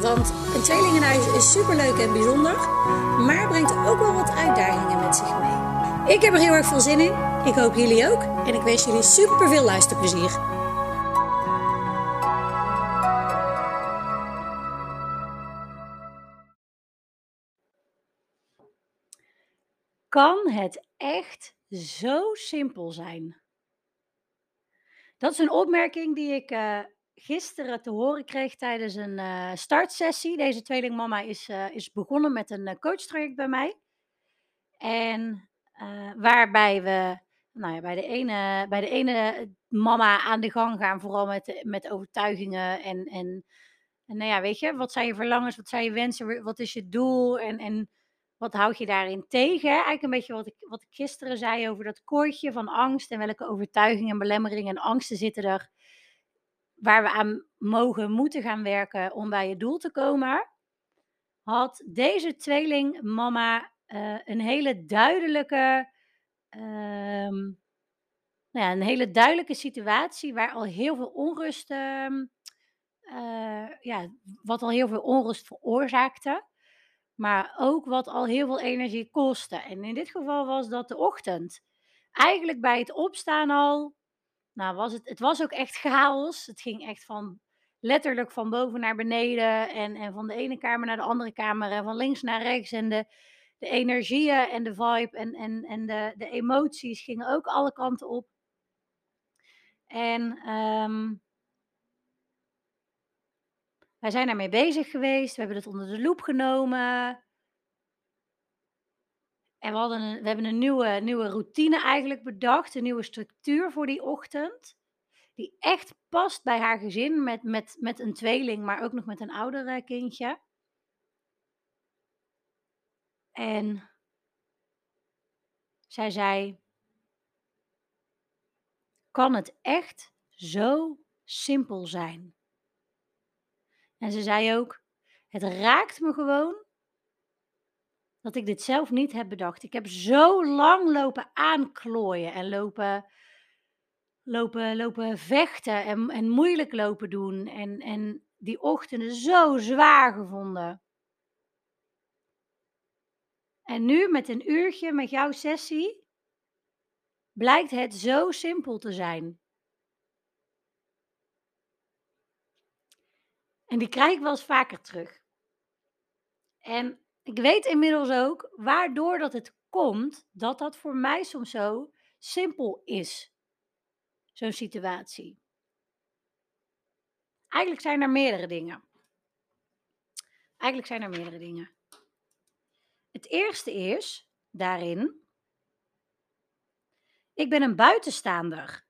Want een tweelingenhuis is superleuk en bijzonder, maar brengt ook wel wat uitdagingen met zich mee. Ik heb er heel erg veel zin in. Ik hoop jullie ook. En ik wens jullie super veel luisterplezier. Kan het echt zo simpel zijn? Dat is een opmerking die ik uh, gisteren te horen kreeg tijdens een uh, startsessie. Deze tweelingmama is, uh, is begonnen met een uh, coachtraject bij mij. En waarbij we nou ja, bij, de ene, bij de ene mama aan de gang gaan, vooral met, met overtuigingen. En, en, en nou ja, weet je, wat zijn je verlangens, wat zijn je wensen, wat is je doel en, en wat houd je daarin tegen? Eigenlijk een beetje wat ik, wat ik gisteren zei over dat koordje van angst en welke overtuigingen, belemmeringen en angsten zitten er waar we aan mogen, moeten gaan werken om bij je doel te komen, had deze tweelingmama uh, een hele duidelijke, uh, nou ja, een hele duidelijke situatie waar al heel veel onrust, uh, ja, wat al heel veel onrust veroorzaakte, maar ook wat al heel veel energie kostte. En in dit geval was dat de ochtend. Eigenlijk bij het opstaan al nou, was het, het was ook echt chaos. Het ging echt van letterlijk van boven naar beneden. En, en van de ene kamer naar de andere kamer. En van links naar rechts. En de, de energieën en de vibe en, en, en de, de emoties gingen ook alle kanten op. En um, wij zijn daarmee bezig geweest. We hebben het onder de loep genomen. En we, hadden we hebben een nieuwe, nieuwe routine eigenlijk bedacht, een nieuwe structuur voor die ochtend. Die echt past bij haar gezin met, met, met een tweeling, maar ook nog met een ouder kindje. En zij zei: Kan het echt zo simpel zijn? En ze zei ook: Het raakt me gewoon dat ik dit zelf niet heb bedacht. Ik heb zo lang lopen aanklooien en lopen, lopen, lopen vechten en, en moeilijk lopen doen. En, en die ochtenden zo zwaar gevonden. En nu met een uurtje met jouw sessie blijkt het zo simpel te zijn. En die krijg ik wel eens vaker terug. En ik weet inmiddels ook waardoor dat het komt, dat dat voor mij soms zo simpel is. Zo'n situatie. Eigenlijk zijn er meerdere dingen. Eigenlijk zijn er meerdere dingen. Het eerste is daarin, ik ben een buitenstaander.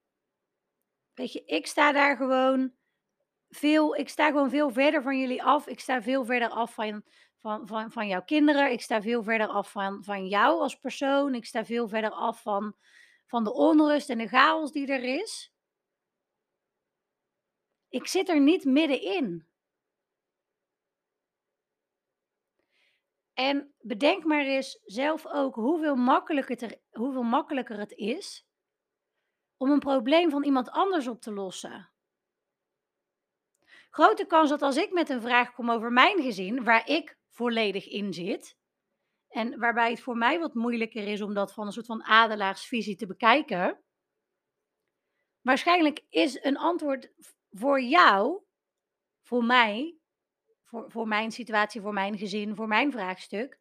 Weet je, ik sta daar gewoon veel, ik sta gewoon veel verder van jullie af. Ik sta veel verder af van, van, van, van jouw kinderen. Ik sta veel verder af van, van jou als persoon. Ik sta veel verder af van, van de onrust en de chaos die er is. Ik zit er niet middenin. En bedenk maar eens zelf ook hoeveel makkelijker, het hoeveel makkelijker het is om een probleem van iemand anders op te lossen. Grote kans dat als ik met een vraag kom over mijn gezin, waar ik volledig in zit. En waarbij het voor mij wat moeilijker is om dat van een soort van adelaarsvisie te bekijken. Waarschijnlijk is een antwoord voor jou, voor mij, voor, voor mijn situatie, voor mijn gezin, voor mijn vraagstuk.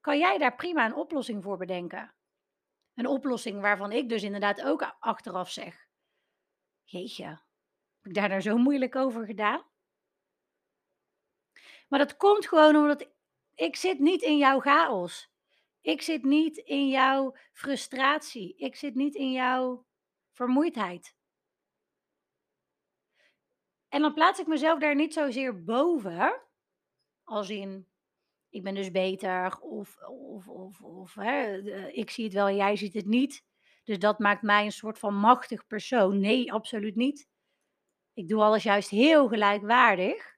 Kan jij daar prima een oplossing voor bedenken? Een oplossing waarvan ik dus inderdaad ook achteraf zeg: Jeetje, heb ik daar nou zo moeilijk over gedaan? Maar dat komt gewoon omdat ik zit niet in jouw chaos. Ik zit niet in jouw frustratie. Ik zit niet in jouw vermoeidheid. En dan plaats ik mezelf daar niet zozeer boven, Als in, ik ben dus beter of of of of hè, ik zie het wel jij ziet het niet. Dus dat maakt mij een soort van machtig persoon. Nee, absoluut niet. Ik doe alles juist heel gelijkwaardig.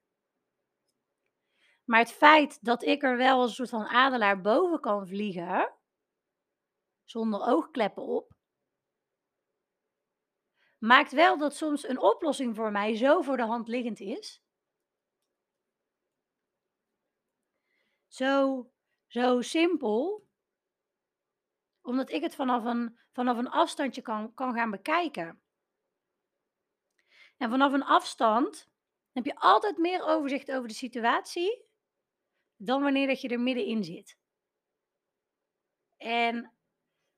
Maar het feit dat ik er wel als een soort van adelaar boven kan vliegen zonder oogkleppen op maakt wel dat soms een oplossing voor mij zo voor de hand liggend is zo zo simpel omdat ik het vanaf een vanaf een afstandje kan kan gaan bekijken. En vanaf een afstand heb je altijd meer overzicht over de situatie dan wanneer dat je er middenin zit. En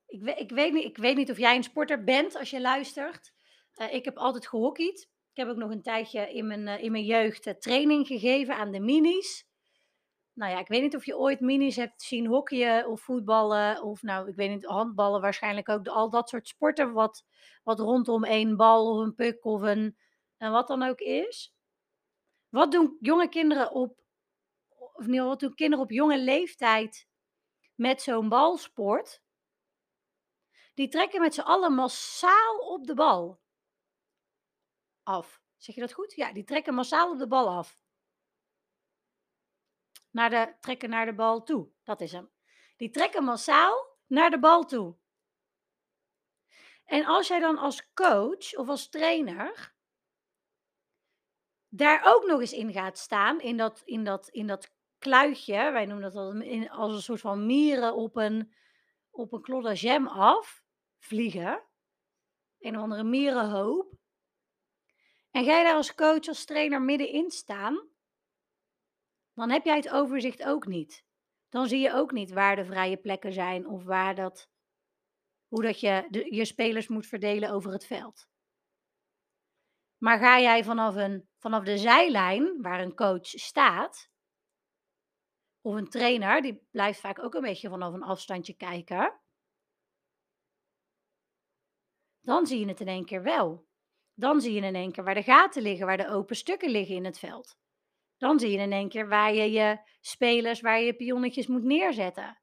ik ik weet niet ik weet niet of jij een sporter bent als je luistert. Eh, ik heb altijd gehockeyd. Ik heb ook nog een tijdje in mijn, eh, in mijn jeugd, eh, training gegeven aan de minis. Nou ja, ik weet niet of je ooit minis hebt zien hockeyen of voetballen of nou, ik weet niet, handballen waarschijnlijk ook. Al dat soort sporten wat wat rondom één bal of een puck of een en wat dan ook is. Wat doen jonge kinderen op of wat doen kinderen op jonge leeftijd met zo'n balsport? Die trekken met z'n allen massaal op de bal af. Zeg je dat goed? Ja, die trekken massaal op de bal af. Naar de trekken naar de bal toe, dat is hem. Die trekken massaal naar de bal toe. En als jij dan als coach of als trainer daar ook nog eens in gaat staan, in dat in dat in dat kluitje, wij noemen dat als een soort van mieren op een op een klodder jam af vliegen, een of andere mierenhoop. En ga je daar als coach, als trainer middenin staan dan heb jij het overzicht ook niet. Dan zie je ook niet waar de vrije plekken zijn of waar dat hoe dat je je spelers moet verdelen over het veld. Maar ga jij vanaf een vanaf de zijlijn waar een coach staat of een trainer, die blijft vaak ook een beetje vanaf een afstandje kijken dan zie je het in één keer wel. Dan zie je in één keer waar de gaten liggen, waar de open stukken liggen in het veld. Dan zie je in één keer waar je je spelers, waar je je pionnetjes moet neerzetten.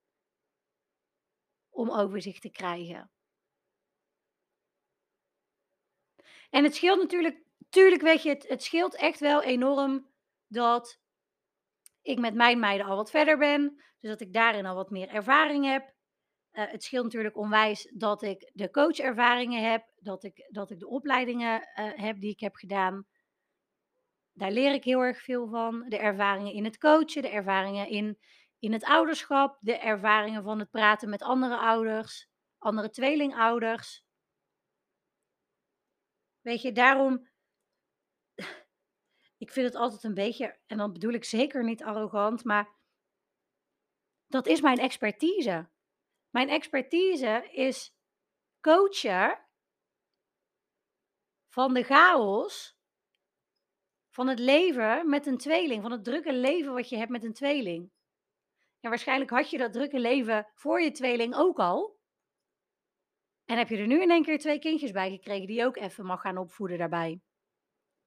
Om overzicht te krijgen. En het scheelt natuurlijk tuurlijk weet je, het het scheelt echt wel enorm dat ik met mijn meiden al wat verder ben, dus dat ik daarin al wat meer ervaring heb. Eh, het scheelt natuurlijk onwijs dat ik de coachervaringen heb, dat ik dat ik de opleidingen, eh, heb die ik heb gedaan. Daar leer ik heel erg veel van. De ervaringen in het coachen, de ervaringen in in het ouderschap, de ervaringen van het praten met andere ouders, andere tweelingouders. Weet je, daarom ik vind het altijd een beetje en dan bedoel ik zeker niet arrogant, maar dat is mijn expertise. Mijn expertise is coachen van de chaos van het leven met een tweeling, van het drukke leven wat je hebt met een tweeling. Ja, waarschijnlijk had je dat drukke leven voor je tweeling ook al. En heb je er nu in één keer 2 kindjes bij gekregen die je ook even mag gaan opvoeden daarbij.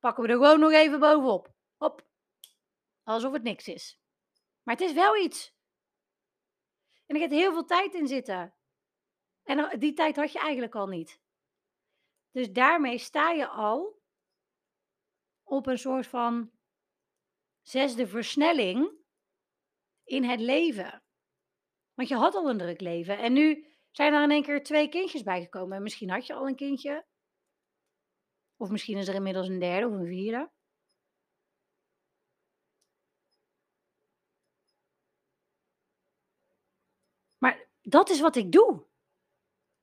Pakken we er gewoon nog even bovenop. Hop. Alsof het niks is. Maar het is wel iets. En er gaat heel veel tijd in zitten. En die tijd had je eigenlijk al niet. Dus daarmee sta je al op een soort van 6e versnelling in het leven. Want je had al een druk leven en nu zijn er in één keer 2 kindjes bijgekomen en misschien had je al een kindje. Of misschien is er inmiddels een derde of een vierde. Maar dat is wat ik doe.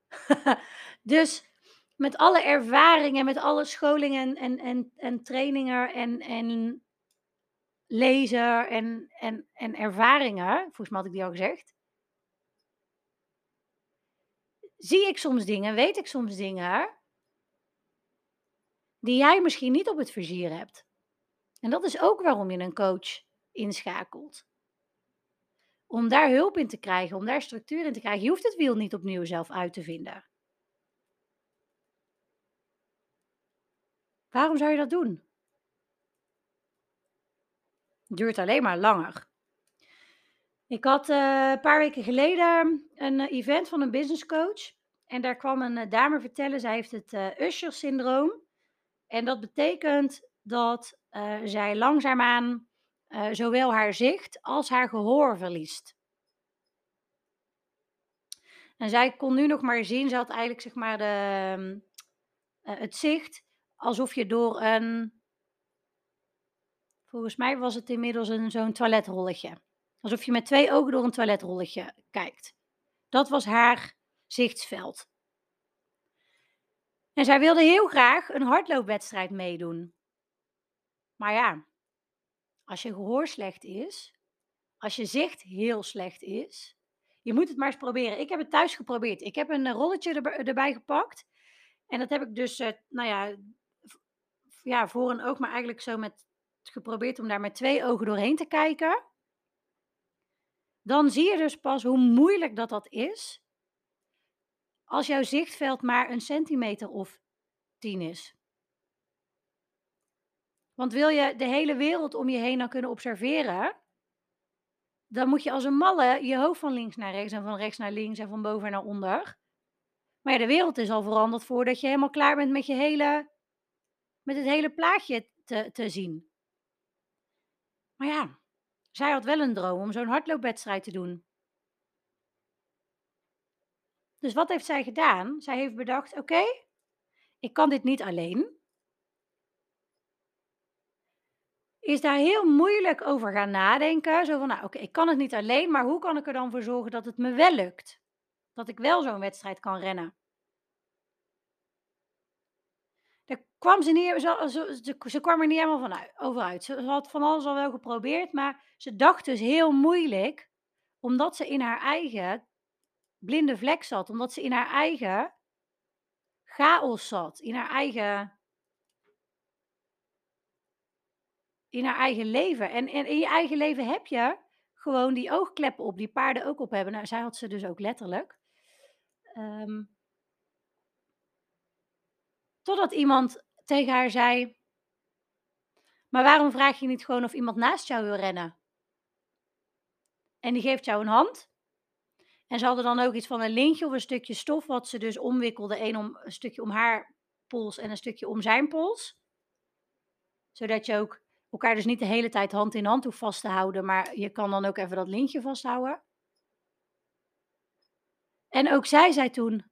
Dus met alle ervaringen, met alle scholingen en en en trainingen en en lezen en en en ervaringen, volgens mij had ik die al gezegd zie ik soms dingen, weet ik soms dingen die jij misschien niet op het vizier hebt. En dat is ook waarom je een coach inschakelt. Om daar hulp in te krijgen, om daar structuur in te krijgen. Je hoeft het wiel niet opnieuw zelf uit te vinden. Waarom zou je dat doen? Duurt alleen maar langer. Ik had uh, een paar weken geleden een uh, event van een business coach. En daar kwam een uh, dame vertellen, zij heeft het Usher-syndroom. En dat betekent dat zij langzaamaan zowel haar zicht als haar gehoor verliest. En zij kon nu nog maar zien, ze had eigenlijk zeg maar de, het zicht alsof je door een, volgens mij was het inmiddels een, zo'n toiletrolletje. Alsof je met twee ogen door een toiletrolletje kijkt. Dat was haar zichtsveld. En zij wilde heel graag een hardloopwedstrijd meedoen. Maar ja, als je gehoor slecht is, als je zicht heel slecht is, je moet het maar eens proberen. Ik heb het thuis geprobeerd. Ik heb een rolletje erbij gepakt. En dat heb ik dus, uh, nou ja, ja, voor en oog, maar eigenlijk zo met geprobeerd om daar met twee ogen doorheen te kijken. Dan zie je dus pas hoe moeilijk dat dat is. Als jouw zichtveld maar een centimeter of tien is. Want wil je de hele wereld om je heen dan kunnen observeren, dan moet je als een malle je hoofd van links naar rechts en van rechts naar links en van boven naar onder. Maar ja, de wereld is al veranderd voordat je helemaal klaar bent met je hele, met het hele plaatje te, te zien. Maar ja, zij had wel een droom om zo'n hardloopwedstrijd te doen. Dus wat heeft zij gedaan? Zij heeft bedacht: oké, ik kan dit niet alleen. Is daar heel moeilijk over gaan nadenken. Zo van: nou, oké, ik kan het niet alleen, maar hoe kan ik er dan voor zorgen dat het me wel lukt? Dat ik wel zo'n wedstrijd kan rennen. Daar kwam ze, niet, ze, kwam er niet helemaal van over uit. Ze, had van alles al wel geprobeerd, maar ze dacht dus heel moeilijk, omdat ze in haar eigen blinde vlek zat, omdat ze in haar eigen chaos zat, in haar eigen, in haar eigen leven. En, in je eigen leven heb je gewoon die oogkleppen op, die paarden ook op hebben. Nou, zij had ze dus ook letterlijk. Um, Totdat iemand tegen haar zei: Maar waarom vraag je niet gewoon of iemand naast jou wil rennen? En die geeft jou een hand. En ze hadden dan ook iets van een lintje of een stukje stof, wat ze dus omwikkelde. Een, om, een stukje om haar pols en een stukje om zijn pols. Zodat je ook elkaar dus niet de hele tijd hand in hand hoeft vast te houden, maar je kan dan ook even dat lintje vasthouden. En ook zij zei toen: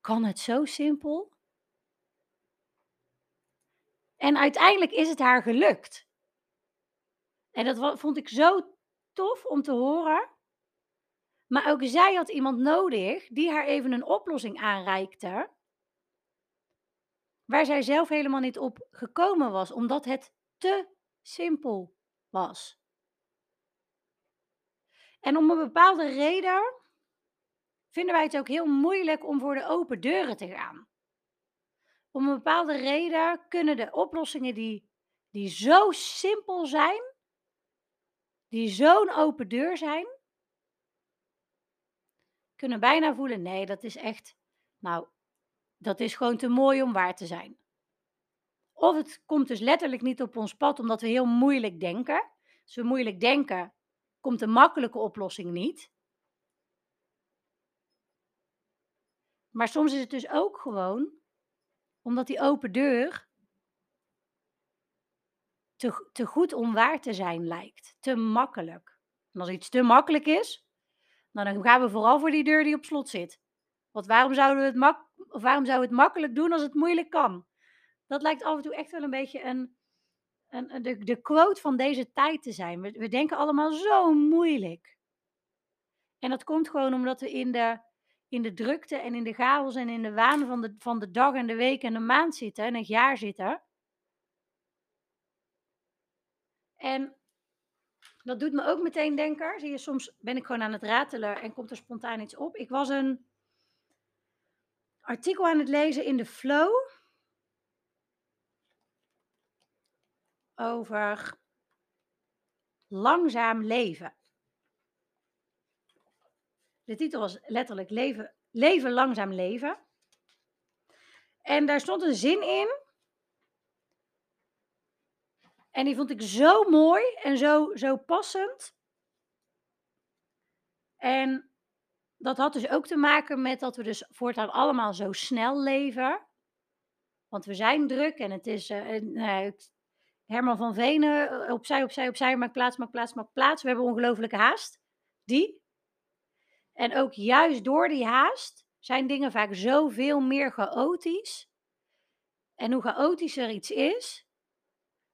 Kan het zo simpel? En uiteindelijk is het haar gelukt. En dat vond ik zo tof om te horen. Maar ook zij had iemand nodig die haar even een oplossing aanreikte. Waar zij zelf helemaal niet op gekomen was, omdat het te simpel was. En om een bepaalde reden vinden wij het ook heel moeilijk om voor de open deuren te gaan om een bepaalde reden kunnen de oplossingen die, die zo simpel zijn, die zo'n open deur zijn, kunnen bijna voelen, nee, dat is echt, nou, dat is gewoon te mooi om waar te zijn. Of het komt dus letterlijk niet op ons pad omdat we heel moeilijk denken. Als we moeilijk denken, komt de makkelijke oplossing niet. Maar soms is het dus ook gewoon omdat die open deur te, te goed om waar te zijn lijkt. Te makkelijk. En als iets te makkelijk is, dan gaan we vooral voor die deur die op slot zit. Want waarom zouden we het, mak of waarom zouden we het makkelijk doen als het moeilijk kan? Dat lijkt af en toe echt wel een beetje een, een, de, de quote van deze tijd te zijn. We, we denken allemaal zo moeilijk. En dat komt gewoon omdat we in de in de drukte en in de chaos en in de waan van de, van de dag en de week en de maand zitten en het jaar zitten. En dat doet me ook meteen denken. Zie je, soms ben ik gewoon aan het ratelen en komt er spontaan iets op. Ik was een artikel aan het lezen in de Flow over langzaam leven. De titel was letterlijk Leven, leven langzaam leven. En daar stond een zin in. En die vond ik zo mooi en zo, zo passend. En dat had dus ook te maken met dat we dus voortaan allemaal zo snel leven. Want we zijn druk en het is, uh, uh, Herman van Venen, uh, opzij, opzij, opzij, maak plaats, maak plaats, maak plaats. We hebben ongelofelijke haast. Die. En ook juist door die haast zijn dingen vaak zoveel meer chaotisch. En hoe chaotischer iets is,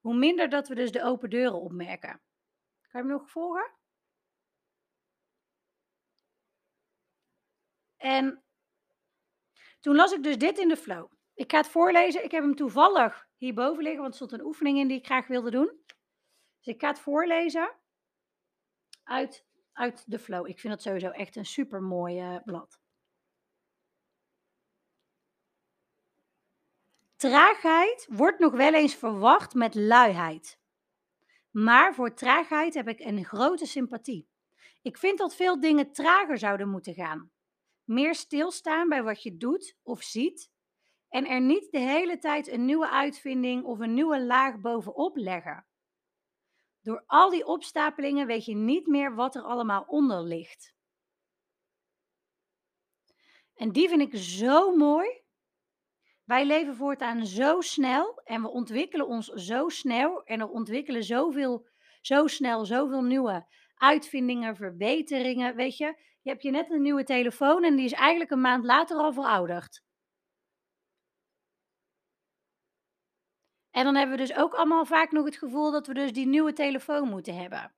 hoe minder dat we dus de open deuren opmerken. Kan je me nog volgen? En toen las ik dus dit in de flow. Ik ga het voorlezen. Ik heb hem toevallig hierboven liggen, want er stond een oefening in die ik graag wilde doen. Dus ik ga het voorlezen uit, uit de flow. Ik vind het sowieso echt een super mooi blad. Traagheid wordt nog wel eens verwacht met luiheid. Maar voor traagheid heb ik een grote sympathie. Ik vind dat veel dingen trager zouden moeten gaan. Meer stilstaan bij wat je doet of ziet en er niet de hele tijd een nieuwe uitvinding of een nieuwe laag bovenop leggen. Door al die opstapelingen weet je niet meer wat er allemaal onder ligt. En die vind ik zo mooi. Wij leven voortaan zo snel en we ontwikkelen ons zo snel en er ontwikkelen zoveel, zo snel zoveel nieuwe uitvindingen, verbeteringen. Weet je, je hebt je net een nieuwe telefoon en die is eigenlijk een maand later al verouderd. En dan hebben we dus ook allemaal vaak nog het gevoel dat we dus die nieuwe telefoon moeten hebben.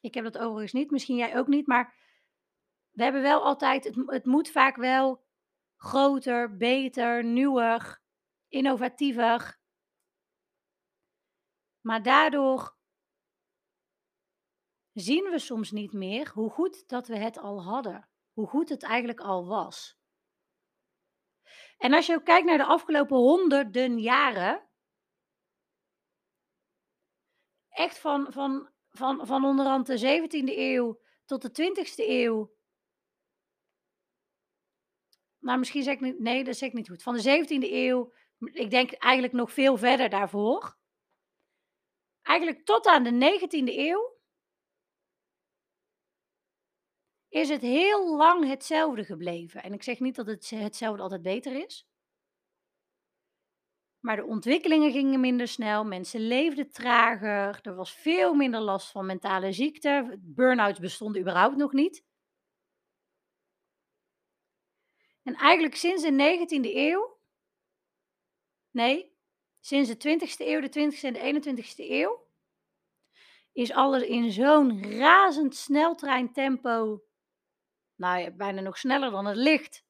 Ik heb dat overigens niet, misschien jij ook niet, maar we hebben wel altijd, het, het moet vaak wel groter, beter, nieuwer, innovatiever. Maar daardoor zien we soms niet meer hoe goed dat we het al hadden. Hoe goed het eigenlijk al was. En als je ook kijkt naar de afgelopen honderden jaren, echt van, van, van, van onderhand de 17e eeuw tot de 20e eeuw. Nou, misschien zeg ik niet, nee, dat zeg ik niet goed. Van de 17e eeuw, ik denk eigenlijk nog veel verder daarvoor. Eigenlijk tot aan de 19e eeuw is het heel lang hetzelfde gebleven. En ik zeg niet dat het hetzelfde altijd beter is. Maar de ontwikkelingen gingen minder snel, mensen leefden trager, er was veel minder last van mentale ziekte, burn-outs bestonden überhaupt nog niet. En eigenlijk sinds de 19e eeuw, nee, sinds de 20e eeuw, de 20e en de 21e eeuw, is alles in zo'n razend sneltreintempo, nou ja, bijna nog sneller dan het licht,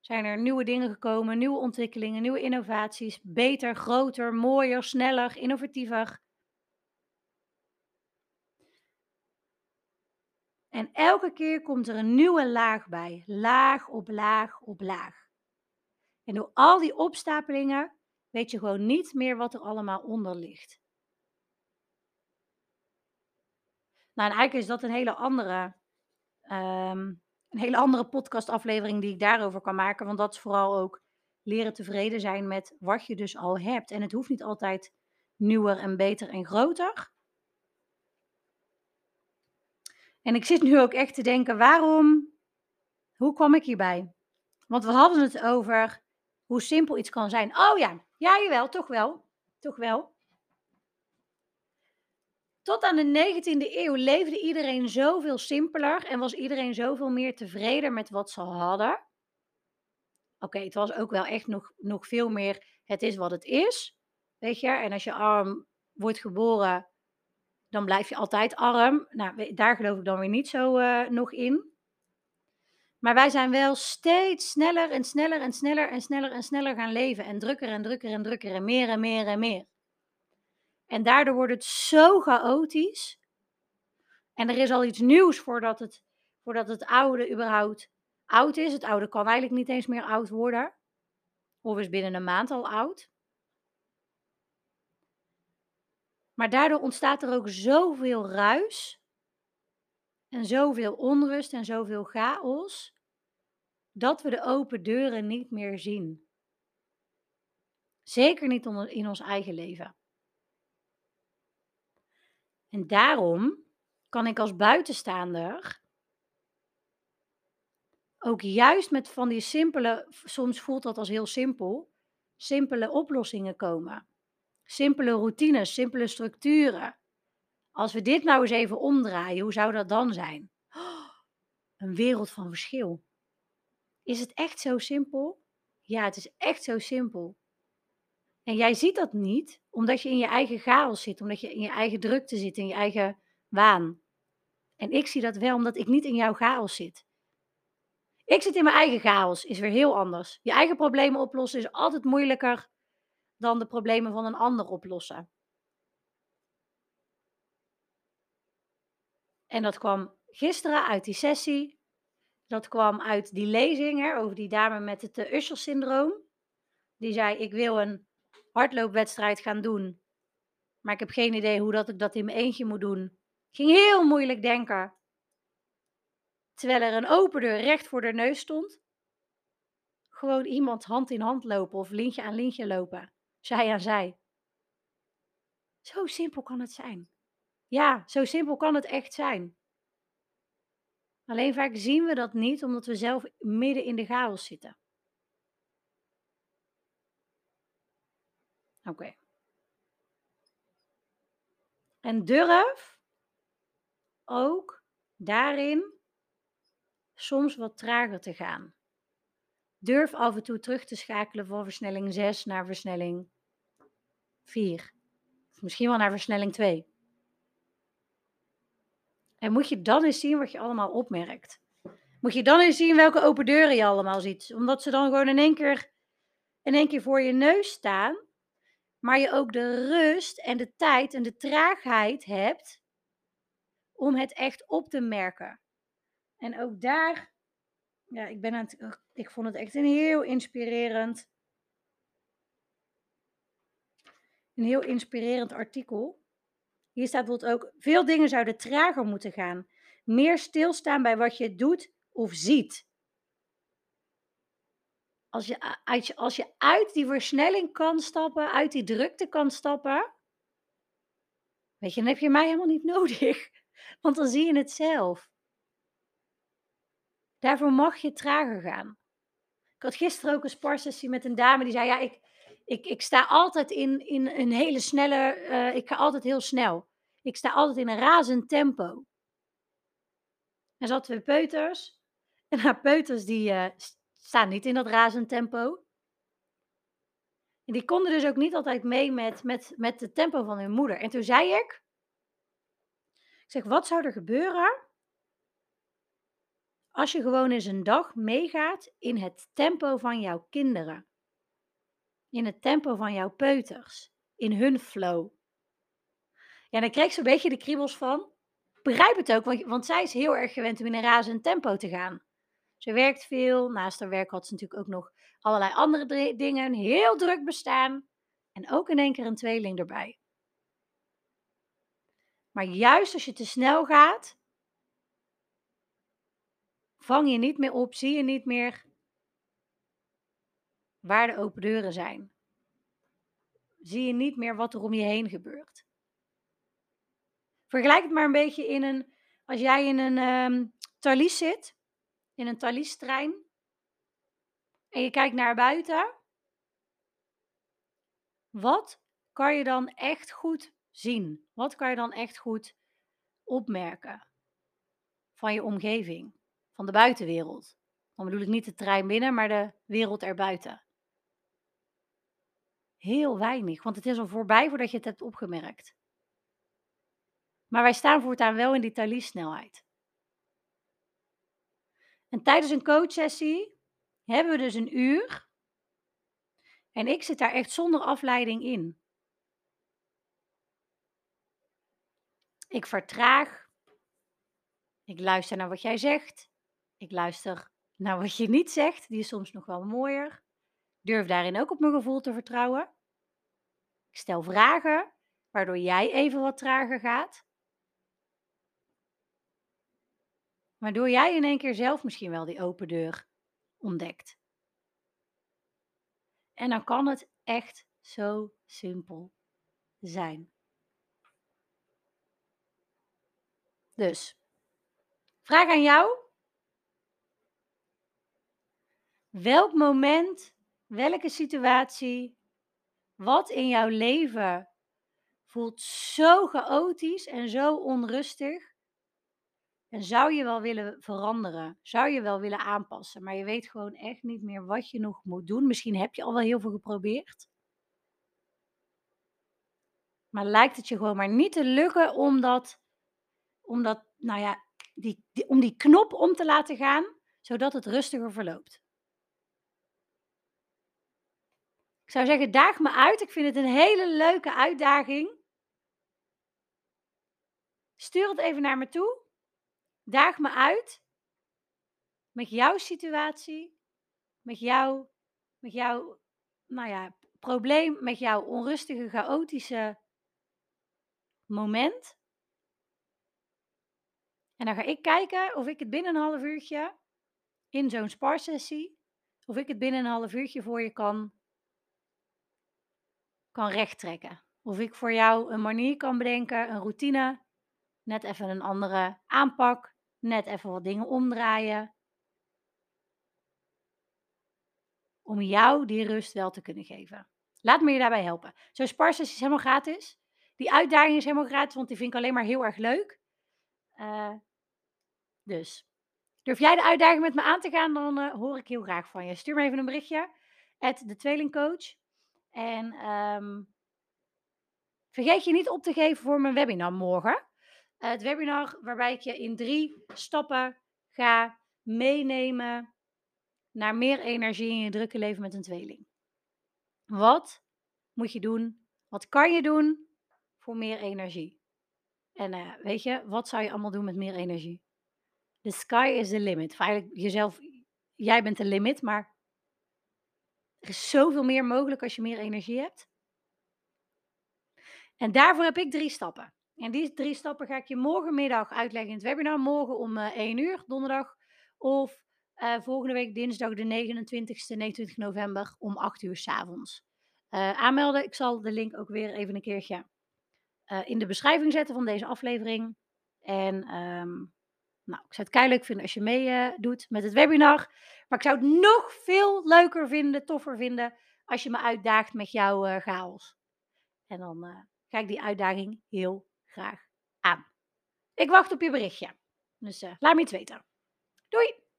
zijn er nieuwe dingen gekomen, nieuwe ontwikkelingen, nieuwe innovaties, beter, groter, mooier, sneller, innovatiever. En elke keer komt er een nieuwe laag bij, laag op laag op laag. En door al die opstapelingen weet je gewoon niet meer wat er allemaal onder ligt. Nou, en eigenlijk is dat een hele andere um, een hele andere podcastaflevering die ik daarover kan maken. Want dat is vooral ook leren tevreden zijn met wat je dus al hebt. En het hoeft niet altijd nieuwer en beter en groter. En ik zit nu ook echt te denken, waarom, hoe kwam ik hierbij? Want we hadden het over hoe simpel iets kan zijn. Oh ja, ja jawel, toch wel, toch wel. Tot aan de 19e eeuw leefde iedereen zoveel simpeler en was iedereen zoveel meer tevreden met wat ze hadden. Oké, het was ook wel echt nog, nog veel meer, het is wat het is. Weet je, en als je arm wordt geboren, dan blijf je altijd arm. Nou, daar geloof ik dan weer niet zo uh, nog in. Maar wij zijn wel steeds sneller en sneller en sneller en sneller en sneller gaan leven. En drukker en drukker en drukker en meer en meer en meer. En daardoor wordt het zo chaotisch. En er is al iets nieuws voordat het, voordat het oude überhaupt oud is. Het oude kan eigenlijk niet eens meer oud worden. Of is binnen een maand al oud. Maar daardoor ontstaat er ook zoveel ruis. En zoveel onrust en zoveel chaos. Dat we de open deuren niet meer zien. Zeker niet in ons eigen leven. En daarom kan ik als buitenstaander ook juist met van die simpele, soms voelt dat als heel simpel, simpele oplossingen komen. Simpele routines, simpele structuren. Als we dit nou eens even omdraaien, hoe zou dat dan zijn? een wereld van verschil. Is het echt zo simpel? Ja, het is echt zo simpel. En jij ziet dat niet omdat je in je eigen chaos zit, omdat je in je eigen drukte zit, in je eigen waan. En ik zie dat wel omdat ik niet in jouw chaos zit. Ik zit in mijn eigen chaos, is weer heel anders. Je eigen problemen oplossen is altijd moeilijker dan de problemen van een ander oplossen. En dat kwam gisteren uit die sessie. Dat kwam uit die lezing over die dame met het uh, Usher-syndroom. Die zei: Ik wil een hardloopwedstrijd gaan doen. Maar ik heb geen idee hoe dat ik dat in mijn eentje moet doen. Ging heel moeilijk denken. Terwijl er een open deur recht voor de neus stond. Gewoon iemand hand in hand lopen of lintje aan lintje lopen. Zij aan zij. Zo simpel kan het zijn. Ja, zo simpel kan het echt zijn. Alleen vaak zien we dat niet omdat we zelf midden in de chaos zitten. Oké. En durf ook daarin soms wat trager te gaan. Durf af en toe terug te schakelen van versnelling 6 naar versnelling 4. Of misschien wel naar versnelling 2. En moet je dan eens zien wat je allemaal opmerkt. Moet je dan eens zien welke open deuren je allemaal ziet. Omdat ze dan gewoon in één keer, in één keer voor je neus staan. Maar je ook de rust en de tijd en de traagheid hebt om het echt op te merken. En ook daar, ja, ik, ben het, ik vond het echt een heel inspirerend, een heel inspirerend artikel. Hier staat bijvoorbeeld ook, veel dingen zouden trager moeten gaan. Meer stilstaan bij wat je doet of ziet. Als je, als, je, als je uit die versnelling kan stappen, uit die drukte kan stappen, weet je, dan heb je mij helemaal niet nodig. Want dan zie je het zelf. Daarvoor mag je trager gaan. Ik had gisteren ook een sparsessie met een dame die zei: Ja, ik, ik, ik sta altijd in, in een hele snelle. Uh, ik ga altijd heel snel. Ik sta altijd in een razend tempo. En zat twee peuters. En haar peuters die uh, staan niet in dat razend tempo. En die konden dus ook niet altijd mee met, met, met het tempo van hun moeder. En toen zei ik, ik zeg, wat zou er gebeuren als je gewoon eens een dag meegaat in het tempo van jouw kinderen? In het tempo van jouw peuters, in hun flow. Ja, dan kreeg ze een beetje de kriebels van. Begrijp het ook, want, want zij is heel erg gewend om in een razend tempo te gaan. Ze werkt veel. Naast haar werk had ze natuurlijk ook nog allerlei andere dingen. Een heel druk bestaan. En ook in één keer een tweeling erbij. Maar juist als je te snel gaat, vang je niet meer op, zie je niet meer waar de open deuren zijn. Zie je niet meer wat er om je heen gebeurt. Vergelijk het maar een beetje in een, als jij in een um, zit in een Thalys-trein en je kijkt naar buiten, wat kan je dan echt goed zien? Wat kan je dan echt goed opmerken van je omgeving, van de buitenwereld? Dan bedoel ik niet de trein binnen, maar de wereld erbuiten. Heel weinig, want het is al voorbij voordat je het hebt opgemerkt. Maar wij staan voortaan wel in die Thalys-snelheid. En tijdens een coachsessie hebben we dus een uur. En ik zit daar echt zonder afleiding in. Ik vertraag. Ik luister naar wat jij zegt. Ik luister naar wat je niet zegt. Die is soms nog wel mooier. Durf daarin ook op mijn gevoel te vertrouwen. Ik stel vragen, waardoor jij even wat trager gaat. Waardoor jij in één keer zelf misschien wel die open deur ontdekt. En dan kan het echt zo simpel zijn. Dus, vraag aan jou. Welk moment, welke situatie, wat in jouw leven voelt zo chaotisch en zo onrustig. En zou je wel willen veranderen? Zou je wel willen aanpassen? Maar je weet gewoon echt niet meer wat je nog moet doen. Misschien heb je al wel heel veel geprobeerd. Maar lijkt het je gewoon maar niet te lukken om dat, om dat, nou ja, die, die, om die knop om te laten gaan, zodat het rustiger verloopt. Ik zou zeggen, daag me uit. Ik vind het een hele leuke uitdaging. Stuur het even naar me toe. Daag me uit. Met jouw situatie. Met jouw, met jouw nou ja, probleem. Met jouw onrustige, chaotische moment. En dan ga ik kijken of ik het binnen een half uurtje in zo'n sparsessie, of ik het binnen een half uurtje voor je kan, kan rechttrekken. Of ik voor jou een manier kan bedenken, een routine, net even een andere aanpak, net even wat dingen omdraaien. Om jou die rust wel te kunnen geven. Laat me je daarbij helpen. Zo'n sparsessie is helemaal gratis. Die uitdaging is helemaal gratis, want die vind ik alleen maar heel erg leuk. Uh, dus durf jij de uitdaging met me aan te gaan, dan uh, hoor ik heel graag van je. Stuur me even een berichtje. at de. En um, vergeet je niet op te geven voor mijn webinar morgen. Uh, het webinar waarbij ik je in drie stappen ga meenemen naar meer energie in je drukke leven met een tweeling. Wat moet je doen? Wat kan je doen voor meer energie? En uh, weet je, wat zou je allemaal doen met meer energie? The sky is the limit. Feitelijk jezelf, jij bent de limit, maar er is zoveel meer mogelijk als je meer energie hebt. En daarvoor heb ik drie stappen. En die drie stappen ga ik je morgenmiddag uitleggen in het webinar. Morgen om uh, eh, 1 uur, donderdag. Of uh, volgende week dinsdag de 29ste, 29 november om 8 uur s avonds. Uh, aanmelden. Ik zal de link ook weer even een keertje in de beschrijving zetten van deze aflevering. En um, nou, ik zou het keihard vinden als je mee doet met het webinar. Maar ik zou het nog veel leuker vinden, toffer vinden, als je me uitdaagt met jouw uh, chaos. En dan uh, ga ik die uitdaging heel graag aan. Ik wacht op je berichtje. Dus laat me iets weten. Doei!